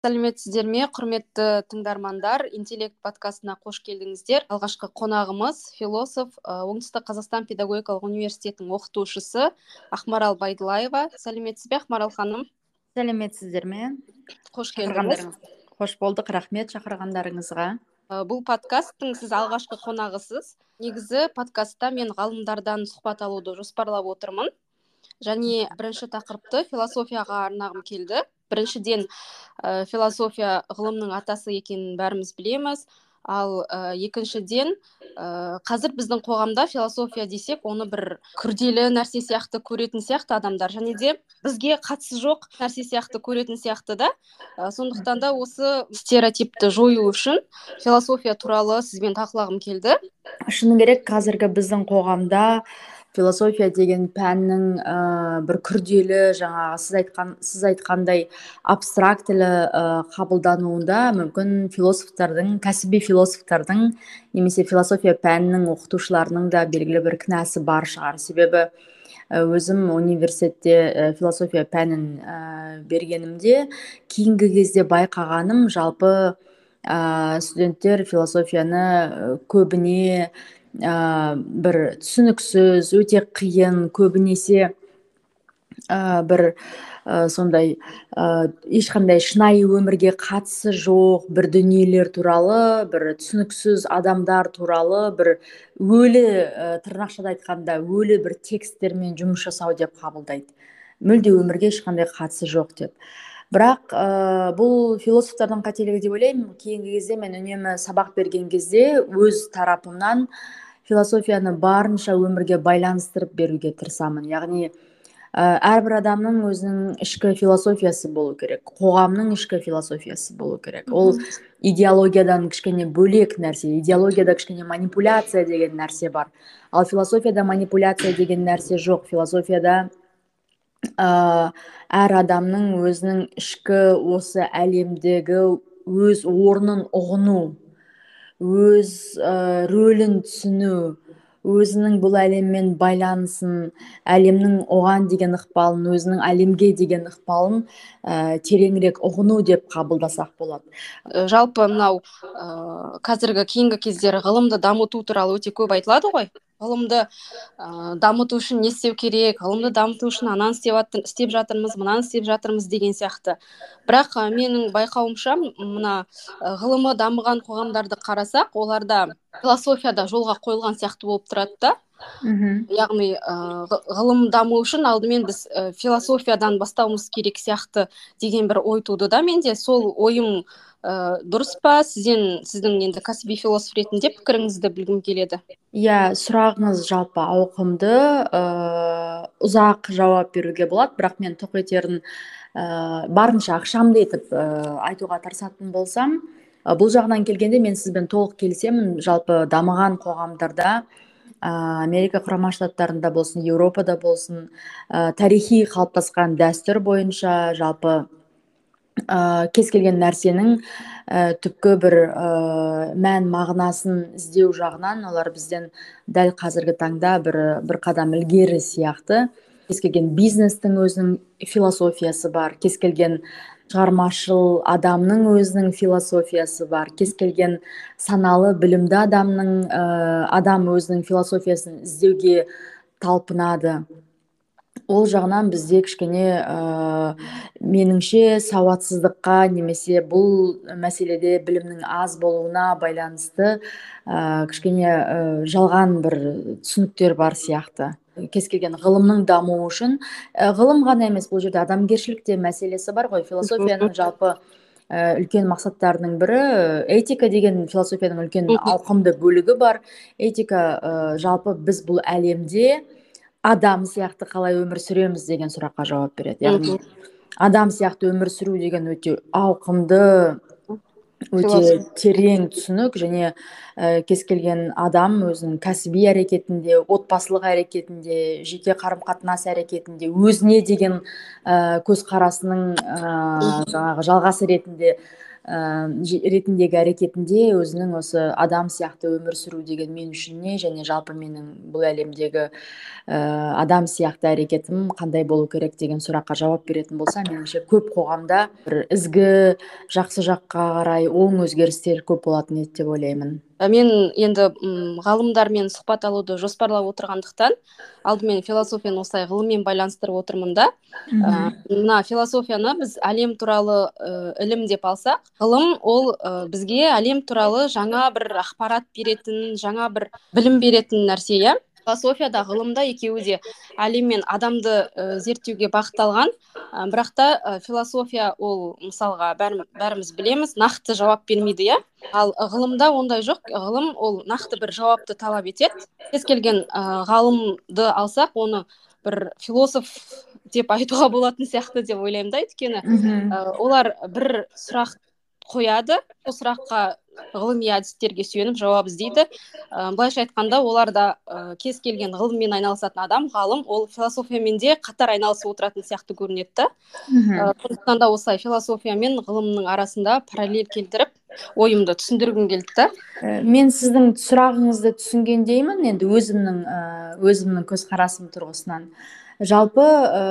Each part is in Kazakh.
сәлеметсіздер ме құрметті тыңдармандар? Интеллект подкастына қош келдіңіздер. Алғашқы қонағымыз философ оңтүстік қазақстан педагогикалық университетінің оқытушысы ақмарал байдуллаева. Сәлеметсіз бе ақмарал ханым? Сәлеметсіздер ме? Қош келдіңіз. Қош болдық рахмет шақырғандарыңызға. Бұл подкасттың сіз алғашқы қонағысыз. Негізі подкастта мен ғалымдардан сұхбат алуды жоспарлап отырмын. Және бірінші тақырыпты философияға арнағым келді. Біріншіден ә, философия ғылымның атасы екенін бәріміз білеміз. Ал ә, екіншіден ә, қазір біздің қоғамда философия десек оны бір күрделі нәрсе сияқты көретін сияқты адамдар. Және де бізге қатысы жоқ нәрсе сияқты көретін сияқты да. Ә, сондықтан да осы стереотипті жою үшін философия туралы сізбен талқылағым келді. Шыны керек қазіргі біздің қоғамда философия деген пәннің ә, бір күрделі жаңағы сіз айтқан сіз айтқандай абстрактілі ә, қабылдануында мүмкін философтардың кәсіби философтардың немесе философия пәнінің оқытушыларының да белгілі бір кінәсі бар шығар. Себебі өзім университетте ә, философия пәнін ә, бергенімде кейінгі кезде байқағаным жалпы ә, студенттер философияны көбіне ә, бір түсініксіз өте қиын көбінесе ә, бір ә, сондай ә, ешқандай шынайы өмірге қатысы жоқ бір дүниелер туралы бір түсініксіз адамдар туралы бір өлі ә, тырнақшада айтқанда өлі бір тексттермен жұмыс жасау деп қабылдайды. Мүлде өмірге ешқандай қатысы жоқ деп. Бірақ ә, бұл философтардың қателігі деп ойлаймын. Кейінгі кезде мен үнемі сабақ берген кезде өз тарапымнан философияны барынша өмірге байланыстырып беруге тырысамын. Яғни ә, әрбір адамның өзінің ішкі философиясы болу керек қоғамның ішкі философиясы болу керек. Ол идеологиядан кішкене бөлек нәрсе идеологияда кішкене манипуляция деген нәрсе бар. Ал философияда манипуляция деген нәрсе жоқ. Философияда ә, әр адамның өзінің ішкі осы әлемдегі өз орнын ұғыну өз ә, рөлін түсіну өзінің бұл әлеммен байланысын әлемнің оған деген ықпалын өзінің әлемге деген ықпалын ә, тереңірек ұғыну деп қабылдасақ болады. Жалпы мынау ә, қазіргі кейінгі кездері ғылымды дамыту туралы өте көп айтылады ғой. Ғылымды ә, дамыту үшін не істеу керек ғылымды дамыту үшін ананы істеп, істеп жатырмыз мынаны істеп жатырмыз деген сияқты. Бірақ ә, менің байқауымша мына ғылымы дамыған қоғамдарды қарасақ оларда философия да жолға қойылған сияқты болып тұрады да. Мхм яғни ә, ғылым даму үшін алдымен біз ә, философиядан бастауымыз керек сияқты деген бір ой туды да менде. Сол ойым ә, дұрыс па? Сізден сіздің енді кәсіби философ ретінде пікіріңізді білгім келеді. Иә сұрағыңыз жалпы ауқымды ыыы ұзақ жауап беруге болады. Бірақ мен тоқ етерін ә, барынша ықшамды етіп ә, айтуға тырысатын болсам ә, бұл жағынан келгенде мен сізбен толық келісемін. Жалпы дамыған қоғамдарда америка құрама штаттарында болсын еуропада болсын ә, тарихи қалыптасқан дәстүр бойынша жалпы ә, кез келген нәрсенің ә, түпкі бір ә, мән мағынасын іздеу жағынан олар бізден дәл қазіргі таңда бір бір қадам ілгері сияқты. Кез келген бизнестің өзінің философиясы бар кез келген шығармашыл адамның өзінің философиясы бар. Кез келген саналы білімді адамның ә, адам өзінің философиясын іздеуге талпынады. Ол жағынан бізде кішкене ә, меніңше сауатсыздыққа немесе бұл мәселеде білімнің аз болуына байланысты ә, кішкене ә, жалған бір түсініктер бар сияқты. Кез келген ғылымның дамуы үшін. Ә, ғылым ғана емес бұл жерде адамгершілік те мәселесі бар ғой. Философияның жалпы үлкен мақсаттарының бірі этика деген философияның үлкен ауқымды бөлігі бар. Этика ә, жалпы біз бұл әлемде адам сияқты қалай өмір сүреміз деген сұраққа жауап береді. Яғни адам сияқты өмір сүру деген өте ауқымды өте терең түсінік және ә, кез келген адам өзінің кәсіби әрекетінде отбасылық әрекетінде жеке қарым қатынас әрекетінде өзіне деген ә, көзқарасының ә, жаңағы жалғасы ретінде ретіндегі әрекетінде өзінің осы адам сияқты өмір сүру деген мен үшін не? Және жалпы менің бұл әлемдегі ә, адам сияқты әрекетім қандай болу керек деген сұраққа жауап беретін болса меніңше көп қоғамда бір ізгі жақсы жаққа қарай оң өзгерістер көп болатын еді деп ойлаймын. Мен енді м ғалымдармен сұхбат алуды жоспарлап отырғандықтан алдымен философияны осылай ғылыммен байланыстырып отырмын да. Ә, мына философияны біз әлем туралы ә, ілім деп алсақ ғылым ол ә, бізге әлем туралы жаңа бір ақпарат беретін жаңа бір білім беретін нәрсе иә. Философия да ғылым да екеуі де әлем мен адамды ә, зерттеуге бағытталған. Ә, бірақ та ә, философия ол мысалға бәріміз білеміз нақты жауап бермейді иә. Ал ғылымда ондай жоқ. Ғылым ол нақты бір жауапты талап етеді. Кез келген ә, ғалымды алсақ оны бір философ деп айтуға болатын сияқты деп ойлаймын да өйткені ә, олар бір сұрақ қояды. Сол сұраққа ғылыми әдістерге сүйеніп жауап іздейді. Ә, былайша айтқанда оларда ә, кез келген ғылыммен айналысатын адам ғалым. Ол философиямен де қатар айналысып отыратын сияқты көрінеді. Да сондықтан да осылай философия мен ғылымның арасында параллель келтіріп ойымды түсіндіргім келді да. Ә, мен сіздің сұрағыңызды түсінгендеймін. Енді өзімнің ә, өзімнің көзқарасым тұрғысынан. Жалпы ә,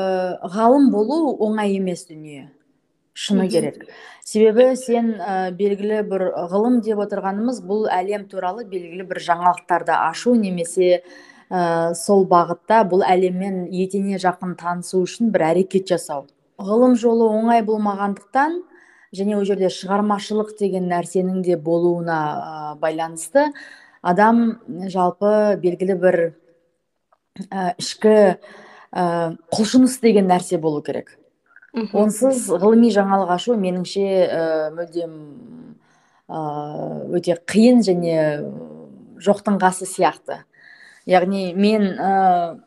ғалым болу оңай емес дүние. Шыны керек. Себебі сен ә, белгілі бір ғылым деп отырғанымыз бұл әлем туралы белгілі бір жаңалықтарды ашу немесе ә, сол бағытта бұл әлеммен етене жақын танысу үшін бір әрекет жасау. Ғылым жолы оңай болмағандықтан және ол жерде шығармашылық деген нәрсенің де болуына ә, байланысты адам жалпы белгілі бір ә, ішкі ә, құлшыныс деген нәрсе болу керек. Онсыз ғылыми жаңалық ашу меніңше ә, мүлдем ә, өте қиын және жоқтың қасы сияқты. Яғни мен ә,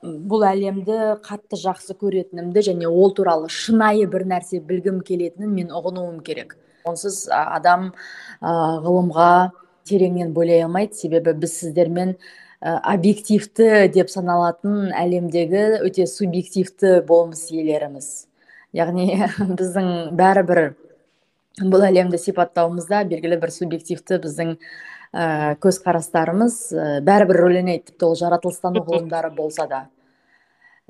бұл әлемді қатты жақсы көретінімді және ол туралы шынайы бір нәрсе білгім келетінін мен ұғынуым керек. Онсыз адам ә, ғылымға тереңнен бойлай алмайды. Себебі біз сіздермен ә, объективті деп саналатын әлемдегі өте субъективті болмыс иелеріміз. Яғни біздің бәрібір бұл әлемді сипаттауымызда белгілі бір субъективті біздің ә, көзқарастарымыз ә, бәрібір рөл ойнайды тіпті ол жаратылыстану ғылымдары болса да.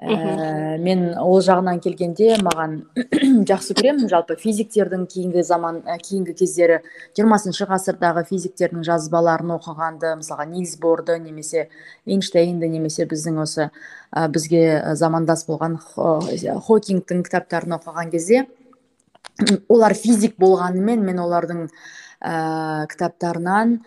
Ә, мен ол жағынан келгенде маған жақсы көремін. Жалпы физиктердің кейінгі заман ә, кейінгі кездері жиырмасыншы ғасырдағы физиктердің жазбаларын оқығанды мысалға нильс борды немесе эйнштейнді немесе біздің осы ә, бізге замандас болған хокингтің кітаптарын оқыған кезде олар физик болғанымен мен олардың ә, кітаптарынан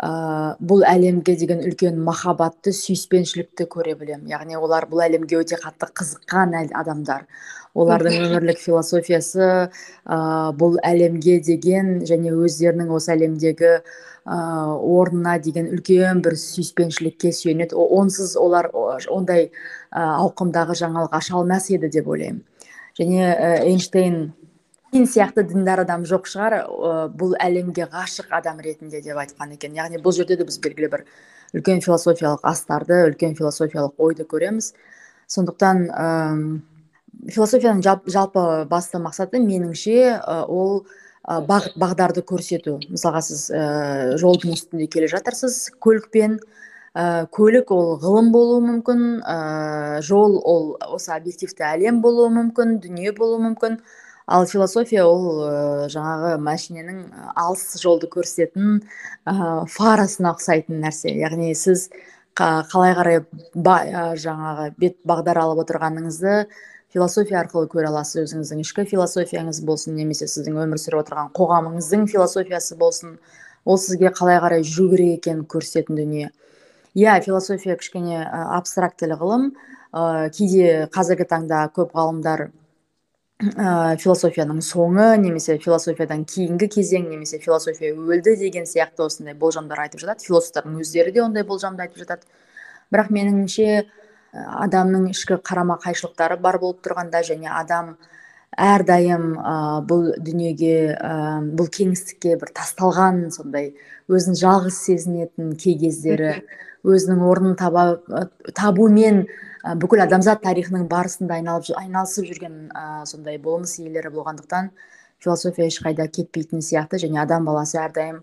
ә, бұл әлемге деген үлкен махаббатты сүйіспеншілікті көре білемін. Яғни олар бұл әлемге өте қатты қызыққан адамдар. Олардың өмірлік философиясы ә, бұл әлемге деген және өздерінің осы әлемдегі ә, орнына деген үлкен бір сүйіспеншілікке сүйенеді. Онсыз олар ондай ә, ауқымдағы жаңалық аша алмас еді деп ойлаймын. Және ә, эйнштейн мен сияқты діндар адам жоқ шығар бұл әлемге ғашық адам ретінде деп айтқан екен. Яғни бұл жерде де біз белгілі бір үлкен философиялық астарды үлкен философиялық ойды көреміз. Сондықтан ә, философияның жалпы басты мақсаты меніңше ол бағыт бағдарды көрсету. Мысалға сіз ә, жолдың үстінде келе жатырсыз көлікпен ә, көлік ол ғылым болуы мүмкін ә, жол ол осы объективті әлем болуы мүмкін дүние болуы мүмкін. Ал философия ол ә, жаңағы мәшиненің алыс жолды көрсететін ә, фарасына ұқсайтын нәрсе. Яғни сіз қалай қарай ба, жаңағы бет бағдар алып отырғаныңызды философия арқылы көре аласыз. Өзіңіздің ішкі философияңыз болсын немесе сіздің өмір сүріп отырған қоғамыңыздың философиясы болсын ол сізге қалай қарай жүру керек екенін көрсететін дүние. Иә философия кішкене абстрактілі ғылым. Ә, кейде қазіргі таңда көп ғалымдар ә, философияның соңы немесе философиядан кейінгі кезең немесе философия өлді деген сияқты осындай болжамдар айтып жатады. Философтардың өздері де ондай болжамды айтып жатады. Бірақ меніңше адамның ішкі қарама қайшылықтары бар болып тұрғанда және адам әрдайым ә, бұл дүниеге ә, бұл кеңістікке бір тасталған сондай өзін жалғыз сезінетін кей кездері өзінің орнын таба, табумен бүкіл адамзат тарихының барысында айналып айналысып жүрген ә, сондай болмыс иелері болғандықтан философия ешқайда кетпейтін сияқты және адам баласы әрдайым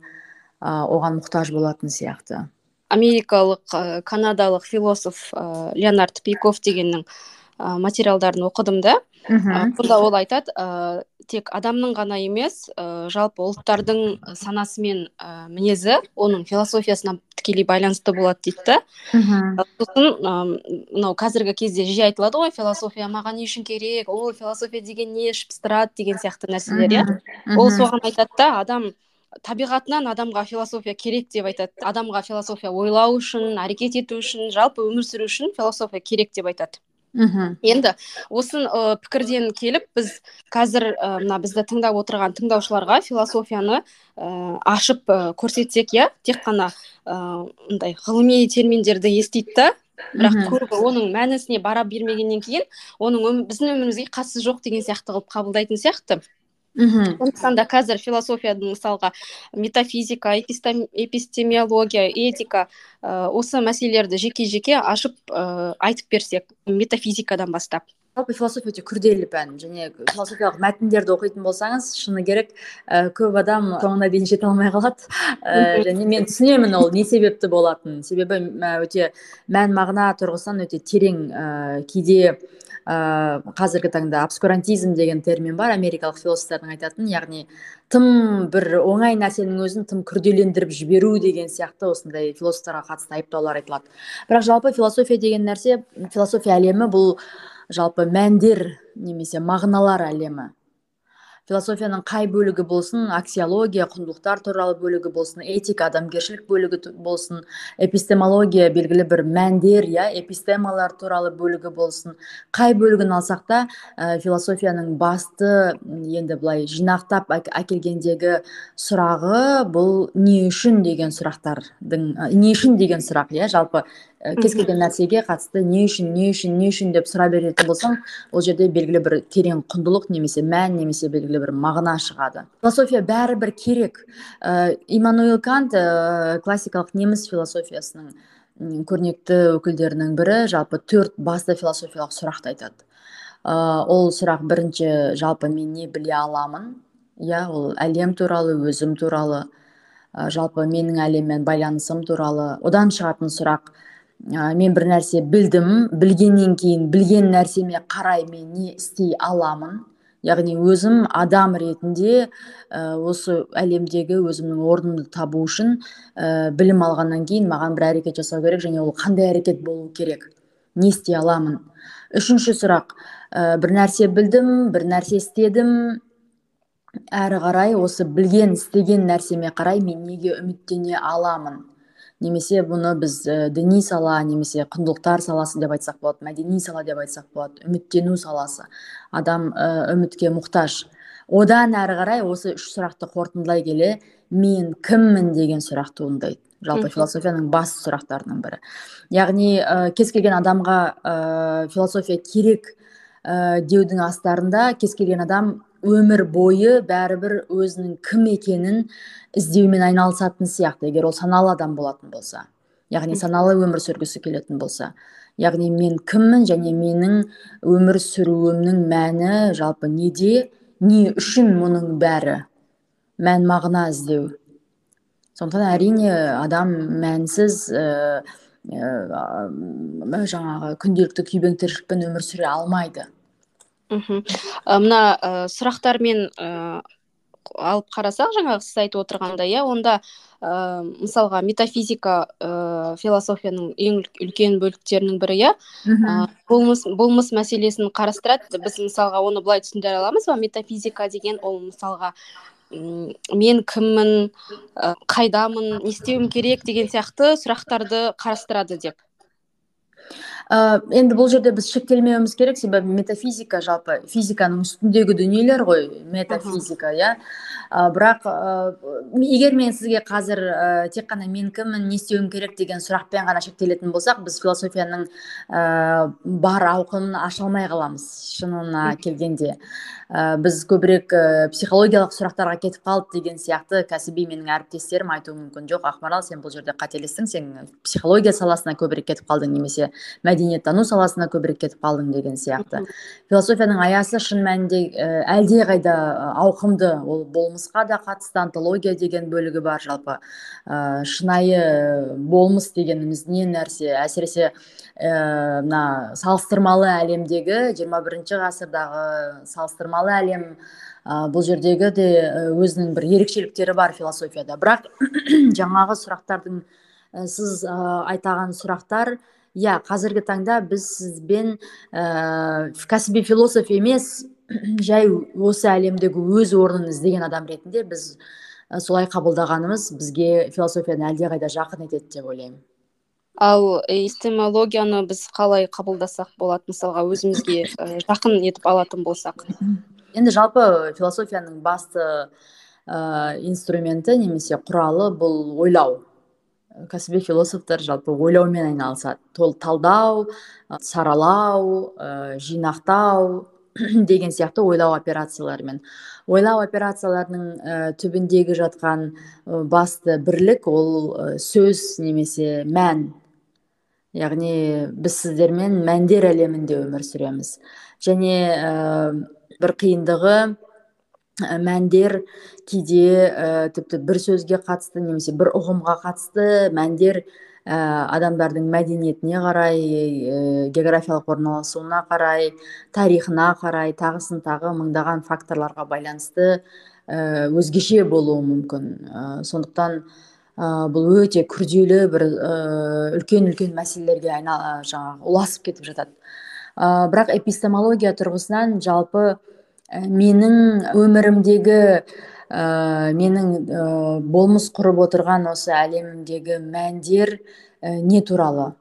оған мұқтаж болатын сияқты. Америкалық канадалық философ ә, леонард пейков дегеннің ә, материалдарын оқыдым да. Бұнда ол айтады ә, тек адамның ғана емес ә, жалпы ұлттардың санасы мен ә, мінезі оның философиясына тікелей байланысты болады дейді да. Сосын мынау қазіргі кезде жиі айтылады ғой философия маған не үшін керек ол философия деген не ішіп пыстырады деген сияқты нәрселер иә. Ол соған айтады да адам табиғатынан адамға философия керек деп айтады. Адамға философия ойлау үшін әрекет ету үшін жалпы өмір сүру үшін философия керек деп айтады. Мхм енді осы ә, пікірден келіп біз қазір мына бізді тыңдап отырған тыңдаушыларға философияны ә, ашып ә, көрсетсек иә тек қана мындай ғылыми терминдерді естиді да. Бірақ көбі оның мәнісіне бара бермегеннен кейін оның өм, біздің өмірімізге қатысы жоқ деген сияқты қылып қабылдайтын сияқты. Мхм сондықтан да қазір философияның мысалға метафизика эпистемиология этика ә, осы мәселелерді жеке жеке ашып ә, айтып берсек метафизикадан бастап. Жалпы философия өте күрделі пән және философиялық мәтіндерді оқитын болсаңыз шыны керек ә, көп адам соңына дейін жете алмай қалады. Ә, және мен түсінемін ол не себепті болатынын. Себебі өте мән мағына тұрғысынан өте терең ә, кейде ә, қазіргі таңда обскурантизм деген термин бар америкалық философтардың айтатын яғни тым бір оңай нәрсенің өзін тым күрделендіріп жіберу деген сияқты осындай философтарға қатысты айыптаулар айтылады. Бірақ жалпы философия деген нәрсе философия әлемі бұл жалпы мәндер немесе мағыналар әлемі. Философияның қай бөлігі болсын аксиология құндылықтар туралы бөлігі болсын этика адамгершілік бөлігі болсын эпистемология белгілі бір мәндер иә эпистемалар туралы бөлігі болсын. Қай бөлігін алсақ та ә, философияның басты енді былай жинақтап әкелгендегі сұрағы бұл не үшін деген сұрақтардың не үшін деген сұрақ иә жалпы кез келген нәрсеге қатысты не үшін не үшін не үшін деп сұрай беретін болсаң ол жерде белгілі бір терең құндылық немесе мән немесе белгілі бір мағына шығады. Философия бәрібір керек. Ә, иммануил кант ә, классикалық неміс философиясының көрнекті өкілдерінің бірі жалпы төрт басты философиялық сұрақты айтады. Ә, ол сұрақ бірінші жалпы мен не біле аламын? иә ол әлем туралы өзім туралы. Ә, жалпы менің әлеммен байланысым туралы. Одан шығатын сұрақ ә, мен бір нәрсе білдім. Білгеннен кейін білген нәрсеме қарай мен не істей аламын. Яғни өзім адам ретінде ә, осы әлемдегі өзімнің орнымды табу үшін ә, білім алғаннан кейін маған бір әрекет жасау керек және ол қандай әрекет болу керек не істей аламын. Үшінші сұрақ ә, бір нәрсе білдім бір нәрсе істедім. Әрі қарай осы білген істеген нәрсеме қарай мен неге үміттене аламын? Немесе бұны біз ә, діни сала немесе құндылықтар саласы деп айтсақ болады мәдени сала деп айтсақ болады үміттену саласы. Адам ә, үмітке мұқтаж. Одан әрі қарай осы үш сұрақты қорытындылай келе мен кіммін? деген сұрақ туындайды жалпы философияның басты сұрақтарының бірі. Яғни ә, кез келген адамға ә, философия керек ә, деудің астарында кез келген адам өмір бойы бәрібір өзінің кім екенін іздеумен айналысатын сияқты. Егер ол саналы адам болатын болса яғни саналы өмір сүргісі келетін болса яғни мен кіммін және менің өмір сүруімнің мәні жалпы неде не үшін мұның бәрі мән мағына іздеу. Сондықтан әрине адам мәнсіз ә, ә, жаңағы күнделікті күйбең тіршілікпен өмір сүре алмайды. Мхм. Мына ә, сұрақтармен ә, алып қарасақ жаңағы сіз айтып отырғандай иә онда ә, мысалға метафизика ә, философияның ең үлкен бөліктерінің бірі иә. Ә, болмыс болмыс мәселесін қарастырады. Біз мысалға оны былай түсіндіре аламыз. Ба метафизика деген ол мысалға мен кіммін ә, қайдамын не істеуім керек деген сияқты сұрақтарды қарастырады деп. Ә, енді бұл жерде біз шектелмеуіміз керек себебі метафизика жалпы физиканың үстіндегі дүниелер ғой метафизика иә? Ә, бірақ ә, егер мен сізге қазір ә, тек қана мен кіммін не істеуім керек? деген сұрақпен ғана шектелетін болсақ біз философияның ә, бар ауқымын аша алмай қаламыз шынына келгенде. Ә, біз көбірек ә, психологиялық сұрақтарға кетіп қалды деген сияқты кәсіби менің әріптестерім айтуы мүмкін. Жоқ ақмарал сен бұл жерде қателестің сен психология саласына көбірек кетіп қалдың немесе мәдениеттану саласына көбірек кетіп қалдың деген сияқты. Философияның аясы шын мәнінде ә, әлдеқайда ауқымды ол болмысқа да қатысты антология деген бөлігі бар жалпы ә, шынайы болмыс дегеніміз не нәрсе? Әсіресе мына салыстырмалы әлемдегі 21 бірінші ғасырдағы салыстырмалы әлем бұл жердегі де өзінің бір ерекшеліктері бар философияда. Бірақ жаңағы сұрақтардың сіз айтаған сұрақтар иә қазіргі таңда біз сізбен ә, кәсіби философ емес жай осы әлемдегі өз орнын іздеген адам ретінде біз солай қабылдағанымыз бізге философияны әлдеқайда жақын етеді деп ойлаймын. Ал эстемологияны біз қалай қабылдасақ болады? мысалға өзімізге жақын етіп алатын болсақ. Енді жалпы философияның басты ә, инструменті немесе құралы бұл ойлау. Кәсіби философтар жалпы ойлаумен айналысады. Талдау саралау ә, жинақтау деген сияқты ойлау операцияларымен. Ойлау операцияларының ә, түбіндегі жатқан басты бірлік ол сөз немесе мән. Яғни біз сіздермен мәндер әлемінде өмір сүреміз. Және бір қиындығы мәндер кейде ә, тіпті бір сөзге қатысты немесе бір ұғымға қатысты мәндер ә, адамдардың мәдениетіне қарай ә, географиялық орналасуына қарай тарихына қарай тағысын тағы мыңдаған факторларға байланысты ә, өзгеше болуы мүмкін. Ә, сондықтан ә, бұл өте күрделі бір үлкен үлкен мәселелерге айнал жаңағы ұласып кетіп жатады. Ә, бірақ эпистемология тұрғысынан жалпы менің өмірімдегі ә, менің ә, болмыс құрып отырған осы әлемімдегі мәндер ә, не туралы?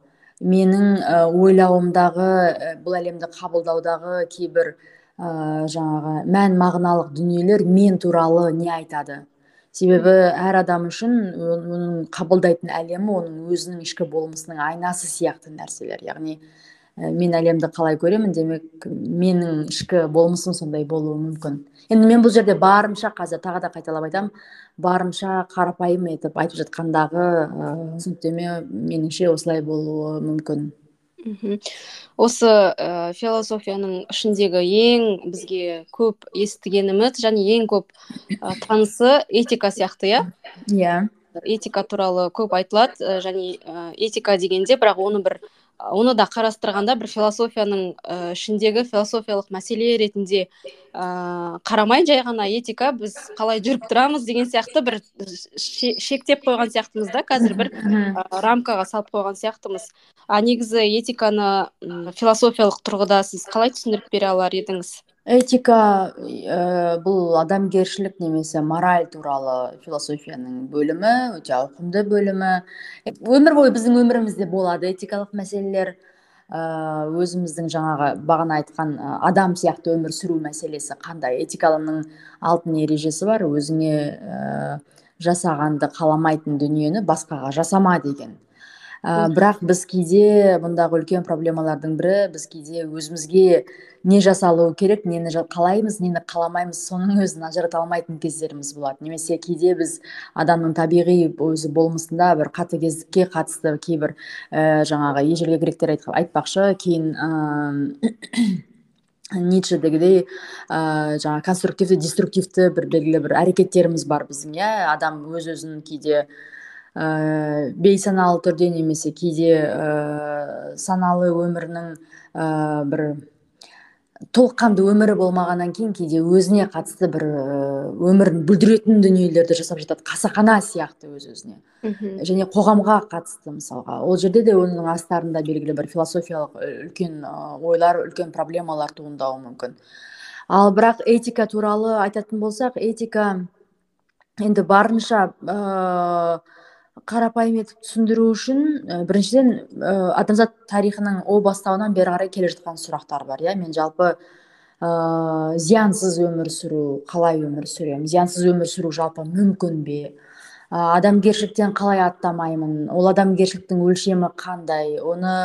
Менің ә, ойлауымдағы ә, бұл әлемді қабылдаудағы кейбір ә, жаңағы мән мағыналық дүниелер мен туралы не айтады? Себебі әр адам үшін оның қабылдайтын әлемі оның өзінің ішкі болмысының айнасы сияқты нәрселер. Яғни Э, мен әлемді қалай көремін демек менің ішкі болмысым сондай болуы мүмкін. Енді мен бұл жерде барынша қазір тағы да қайталап айтамын барынша қарапайым етіп айтып жатқандағы ә, түсініктеме меніңше осылай болуы мүмкін. Мхм. Осы ә, философияның ішіндегі ең бізге көп естігеніміз және ең көп ә, танысы этика сияқты иә? Иә. Этика туралы көп айтылады және ә, этика дегенде бірақ оны бір оны да қарастырғанда бір философияның ішіндегі философиялық мәселе ретінде ә, қарамай жай ғана этика біз қалай жүріп тұрамыз деген сияқты бір шектеп қойған сияқтымыз да қазір бір ә, рамкаға салып қойған сияқтымыз. А негізі этиканы философиялық тұрғыда сіз қалай түсіндіріп бере алар едіңіз? Этика ә, бұл адамгершілік немесе мораль туралы философияның бөлімі өте ауқымды бөлімі. Өмір бойы біздің өмірімізде болады этикалық мәселелер. Ә, өзіміздің жаңағы бағана айтқан адам сияқты өмір сүру мәселесі қандай? Этиканың алтын ережесі бар өзіңе ә, жасағанды қаламайтын дүниені басқаға жасама деген. Ә, бірақ біз кейде бұндағы үлкен проблемалардың бірі біз кейде өзімізге не жасалуы керек нені қалаймыз нені қаламаймыз соның өзін ажырата алмайтын кездеріміз болады. Немесе кейде біз адамның табиғи өзі болмысында бір қатыгездікке қатысты кейбір ә, жаңағы ежелгі гректер айтпақшы кейін ә, ницшедегідей ә, жаңағы конструктивті деструктивті бір белгілі бір әрекеттеріміз бар біздің иә. Адам өз өзін кейде ә, бейсаналы түрде немесе кейде ә, саналы өмірінің ә, бір толыққанды өмірі болмағаннан кейін кейде өзіне қатысты бір өмірін бүлдіретін дүниелерді жасап жатады. Қасақана сияқты өз өзіне. Және қоғамға қатысты мысалға. Ол жерде де оның астарында белгілі бір философиялық үлкен ойлар үлкен проблемалар туындауы мүмкін. Ал бірақ этика туралы айтатын болсақ этика енді барынша ыыы қарапайым етіп түсіндіру үшін ә, біріншіден ә, адамзат тарихының о бастауынан бері қарай келе жатқан сұрақтар бар иә. Мен жалпы ә, зиянсыз өмір сүру қалай өмір сүремін? Зиянсыз өмір сүру жалпы мүмкін бе? Ә, адамгершіліктен қалай аттамаймын? Ол адамгершіліктің өлшемі қандай? Оны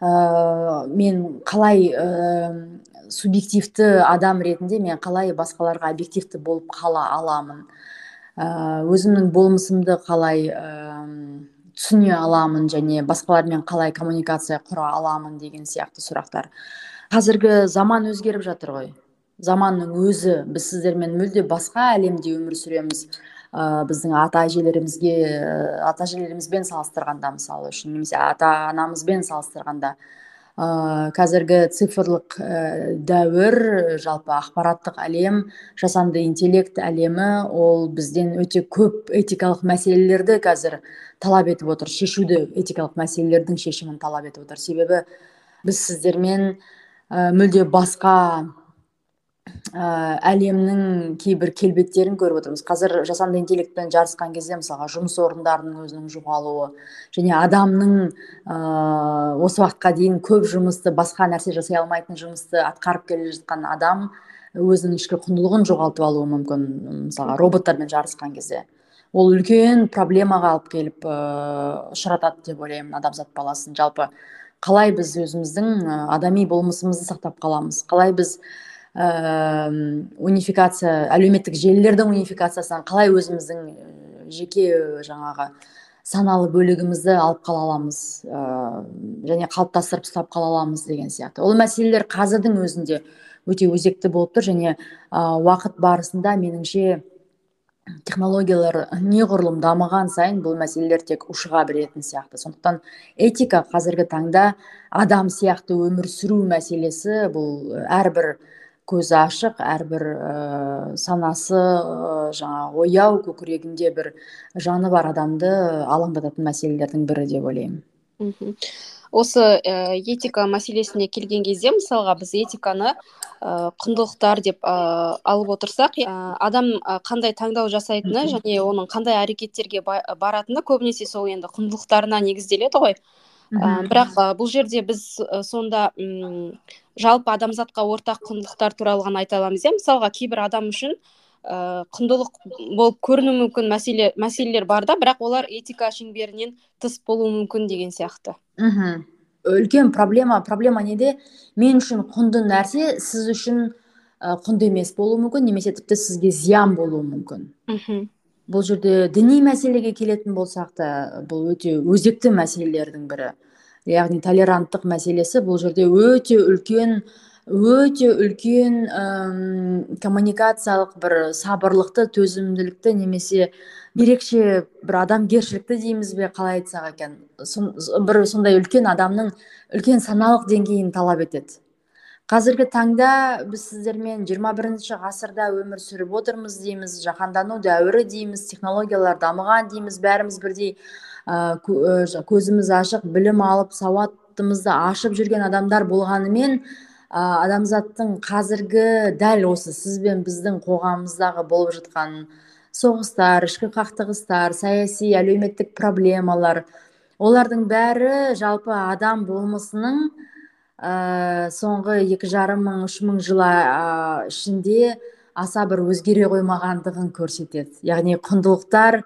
ә, мен қалай ә, субъективті адам ретінде мен қалай басқаларға объективті болып қала аламын? Өзімнің болмысымды қалай ә, түсіне аламын және басқалармен қалай коммуникация құра аламын деген сияқты сұрақтар. Қазіргі заман өзгеріп жатыр ғой. Заманның өзі біз сіздермен мүлде басқа әлемде өмір сүреміз. Ә, біздің ата әжелерімізге ата әжелерімізбен салыстырғанда мысалы үшін немесе ата анамызбен салыстырғанда ә, қазіргі цифрлық ә, дәуір жалпы ақпараттық әлем жасанды интеллект әлемі ол бізден өте көп этикалық мәселелерді қазір талап етіп отыр шешуді этикалық мәселелердің шешімін талап етіп отыр. Себебі біз сіздермен ә, мүлде басқа ә, әлемнің кейбір келбеттерін көріп отырмыз. Қазір жасанды интеллектпен жарысқан кезде мысалға жұмыс орындарының өзінің жоғалуы және адамның ә, осы уақытқа дейін көп жұмысты басқа нәрсе жасай алмайтын жұмысты атқарып келе жатқан адам өзінің ішкі құндылығын жоғалтып алуы мүмкін мысалға роботтармен жарысқан кезде. Ол үлкен проблемаға алып келіп ыыы ұшыратады деп ойлаймын адамзат баласын. Жалпы қалай біз өзіміздің адами болмысымызды сақтап қаламыз? Қалай біз ә, унификация әлеуметтік желілердің унификациясынан қалай өзіміздің жеке жаңағы саналы бөлігімізді алып қала аламыз ә, және қалыптастырып ұстап қала аламыз деген сияқты. Ол мәселелер қазірдің өзінде өте өзекті болып тұр және ә, уақыт барысында меніңше технологиялар неғұрлым дамыған сайын бұл мәселелер тек ушыға беретін сияқты. Сондықтан этика қазіргі таңда адам сияқты өмір сүру мәселесі бұл әрбір көзі ашық әрбір ә, санасы ә, жаңағы ояу көкірегінде бір жаны бар адамды алаңдататын мәселелердің бірі деп ойлаймын. Осы ә, этика мәселесіне келген кезде мысалға біз этиканы ә, құндылықтар деп ә, алып отырсақ ә, адам қандай таңдау жасайтыны және оның қандай әрекеттерге баратыны көбінесе сол енді құндылықтарына негізделеді ғой. Ә, бірақ бұл жерде біз сонда жалпы адамзатқа ортақ құндылықтар туралы ғана айта аламыз иә? мысалға кейбір адам үшін ә, құндылық болып көрінуі мүмкін мәселе мәселелер бар да бірақ олар этика шеңберінен тыс болуы мүмкін деген сияқты. Мхм. Үлкен проблема. Проблема неде? Мен үшін құнды нәрсе сіз үшін құнды емес болуы мүмкін немесе тіпті сізге зиян болуы мүмкін. Мхм. Бұл жерде діни мәселеге келетін болсақ та бұл өте өзекті мәселелердің бірі. Яғни толеранттық мәселесі бұл жерде өте үлкен өте үлкен ұм, коммуникациялық бір сабырлықты төзімділікті немесе ерекше бір адамгершілікті дейміз бе қалай айтсақ екен? Бір сондай үлкен адамның үлкен саналық деңгейін талап етеді. Қазіргі таңда біз сіздермен 21 бірінші ғасырда өмір сүріп отырмыз дейміз жаһандану дәуірі дейміз технологиялар дамыған дейміз бәріміз бірдей. Көзіміз ашық білім алып сауатымызды ашып жүрген адамдар болғанымен ә, адамзаттың қазіргі дәл осы сіз бен біздің қоғамымыздағы болып жатқан соғыстар ішкі қақтығыстар саяси әлеуметтік проблемалар олардың бәрі жалпы адам болмысының ә, соңғы екі жарым мың үш мың жыл ішінде аса бір өзгере қоймағандығын көрсетеді. Яғни құндылықтар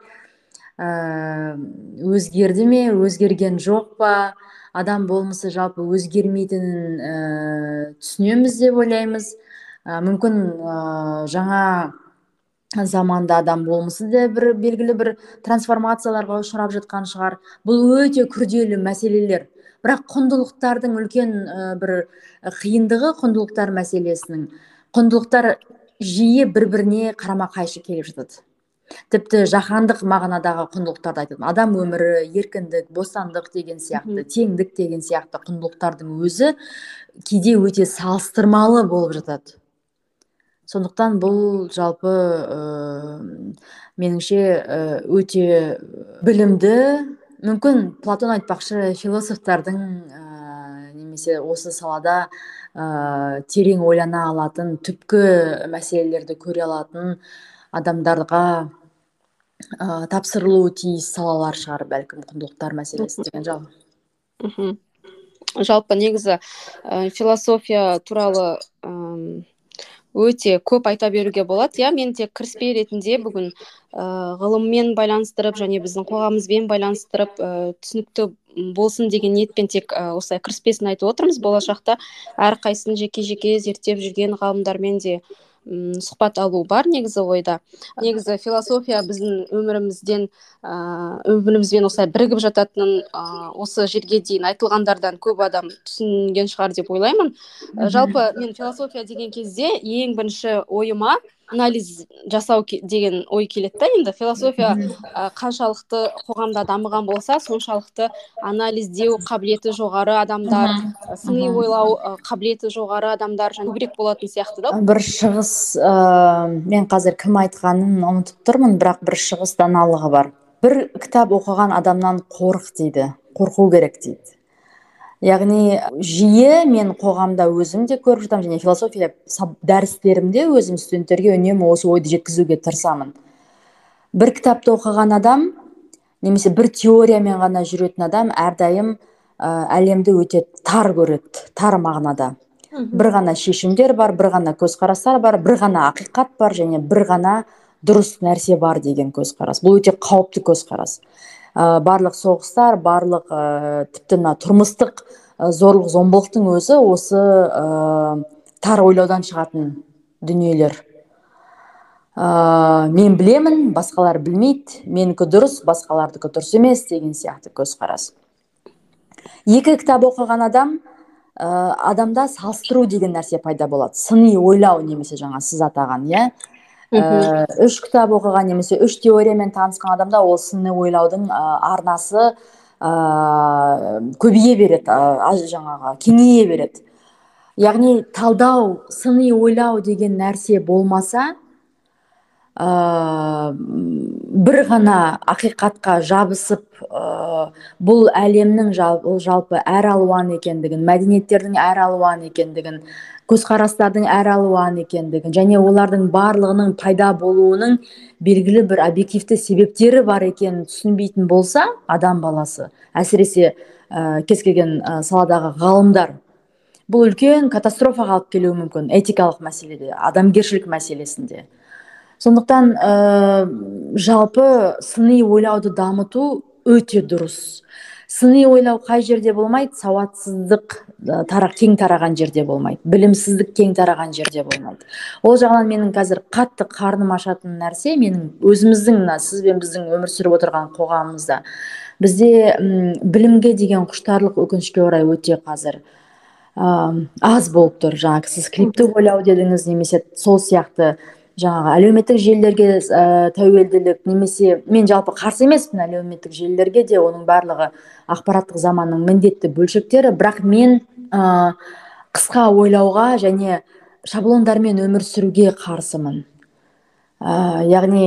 ә, өзгерді ме? Өзгерген жоқ па? Адам болмысы жалпы өзгермейтінін ә, түсінеміз деп ойлаймыз. Ә, мүмкін ә, жаңа заманда адам болмысы да бір белгілі бір трансформацияларға ұшырап жатқан шығар. Бұл өте күрделі мәселелер. Бірақ құндылықтардың үлкен бір қиындығы құндылықтар мәселесінің. Құндылықтар жиі бір біріне қарама қайшы келіп жатады. Тіпті жаһандық мағынадағы құндылықтарды айтады адам өмірі еркіндік бостандық деген сияқты теңдік деген сияқты құндылықтардың өзі кейде өте салыстырмалы болып жатады. Сондықтан бұл жалпы ә, меніңше өте білімді мүмкін платон айтпақшы философтардың ә, немесе осы салада ә, терең ойлана алатын түпкі мәселелерді көре алатын адамдарға ә, тапсырылуы тиіс салалар шығар бәлкім құндылықтар мәселесі деген жалпы жалпы негізі ә, философия туралы өте көп айта беруге болады. Иә мен тек кіріспе ретінде бүгін ә, ғылыммен байланыстырып және біздің қоғамымызбен байланыстырып ә, түсінікті болсын деген ниетпен тек ә, осылай кіріспесін айтып отырмыз. Болашақта әрқайсысын жеке жеке зерттеп жүрген ғалымдармен де сұхбат алу бар негізі ойда. Негізі философия біздің өмірімізден ыыы өмірімізбен осылай бірігіп жататынын ыыы осы жерге дейін айтылғандардан көп адам түсінген шығар деп ойлаймын. Жалпы мен философия деген кезде ең бірінші ойыма анализ жасау деген ой келеді да енді. Философия ә, қаншалықты қоғамда дамыған болса соншалықты анализдеу қабілеті жоғары адамдар сыни ойлау ә, қабілеті жоғары адамдар көбірек болатын сияқты да. Бір шығыс ә, мен қазір кім айтқанын ұмытып тұрмын бірақ бір шығыс даналығы бар. Бір кітап оқыған адамнан қорық дейді қорқу керек дейді. Яғни жиі мен қоғамда өзім де көріп жатамын және философия дәрістерімде өзім студенттерге үнемі осы ойды жеткізуге тырысамын. Бір кітапты оқыған адам немесе бір теориямен ғана жүретін адам әрдайым ә, әлемді өте тар көреді тар мағынада. Бір ғана шешімдер бар бір ғана көзқарастар бар бір ғана ақиқат бар және бір ғана дұрыс нәрсе бар деген көзқарас. Бұл өте қауіпті көзқарас. Барлық соғыстар барлық ә, тіпті мына тұрмыстық ә, зорлық зомбылықтың өзі осы ә, тар ойлаудан шығатын дүниелер. Ә, мен білемін басқалар білмейді менікі дұрыс басқалардікі дұрыс емес деген сияқты көзқарас. Екі кітап оқыған адам ә, адамда салыстыру деген нәрсе пайда болады. Сыни ойлау немесе жаңа сіз атаған иә? Үш кітап оқыған немесе үш теориямен танысқан адамда ол сыни ойлаудың арнасы ә, көбейе береді ә, жаңағы кеңейе береді. Яғни талдау сыни ойлау деген нәрсе болмаса ә, бір ғана ақиқатқа жабысып ә, бұл әлемнің жалпы әр алуан екендігін мәдениеттердің әр алуан екендігін көзқарастардың әр алуан екендігін және олардың барлығының пайда болуының белгілі бір объективті себептері бар екенін түсінбейтін болса адам баласы әсіресе ә, кез келген ә, саладағы ғалымдар бұл үлкен катастрофаға алып келуі мүмкін этикалық мәселеде адамгершілік мәселесінде. Сондықтан ә, жалпы сыни ойлауды дамыту өте дұрыс. Сыни ойлау қай жерде болмайды? Сауатсыздық тарақ кең тараған жерде болмайды. Білімсіздік кең тараған жерде болмайды. Ол жағынан менің қазір қатты қарным ашатын нәрсе менің өзіміздің мына сіз бен біздің өмір сүріп отырған қоғамымызда. Бізде білімге деген құштарлық өкінішке орай өте қазір ә, аз болып тұр. Жаңағы сіз клиптік ойлау дедіңіз немесе сол сияқты жаңағы әлеуметтік желілерге ә, тәуелділік немесе мен жалпы қарсы емеспін әлеуметтік желілерге де оның барлығы ақпараттық заманның міндетті бөлшектері. Бірақ мен ә, қысқа ойлауға және шаблондармен өмір сүруге қарсымын. Ә, яғни